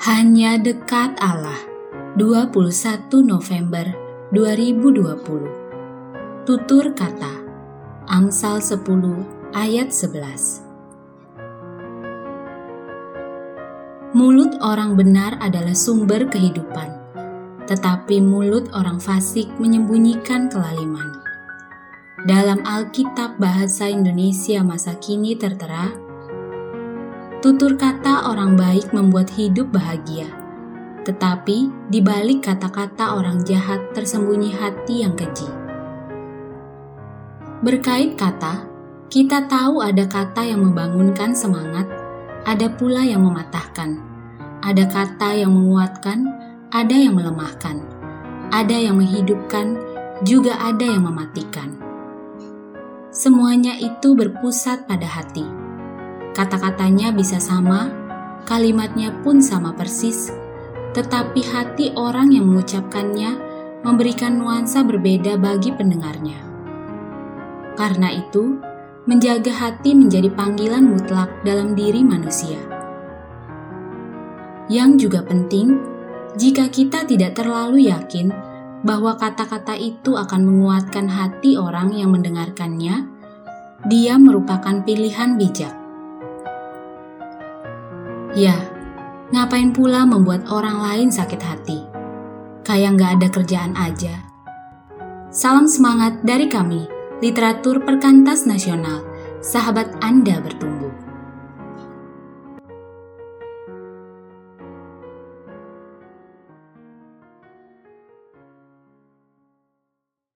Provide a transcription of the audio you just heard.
Hanya dekat Allah. 21 November 2020 Tutur kata Amsal 10 ayat 11 Mulut orang benar adalah sumber kehidupan tetapi mulut orang fasik menyembunyikan kelaliman. Dalam Alkitab Bahasa Indonesia masa kini tertera, tutur kata orang baik membuat hidup bahagia, tetapi di balik kata-kata orang jahat tersembunyi hati yang keji. Berkait kata, kita tahu ada kata yang membangunkan semangat, ada pula yang mematahkan, ada kata yang menguatkan, ada yang melemahkan, ada yang menghidupkan, juga ada yang mematikan. Semuanya itu berpusat pada hati. Kata-katanya bisa sama, kalimatnya pun sama persis, tetapi hati orang yang mengucapkannya memberikan nuansa berbeda bagi pendengarnya. Karena itu, menjaga hati menjadi panggilan mutlak dalam diri manusia. Yang juga penting, jika kita tidak terlalu yakin bahwa kata-kata itu akan menguatkan hati orang yang mendengarkannya, dia merupakan pilihan bijak. Ya, ngapain pula membuat orang lain sakit hati? Kayak nggak ada kerjaan aja. Salam semangat dari kami, Literatur Perkantas Nasional, sahabat Anda bertumbuh.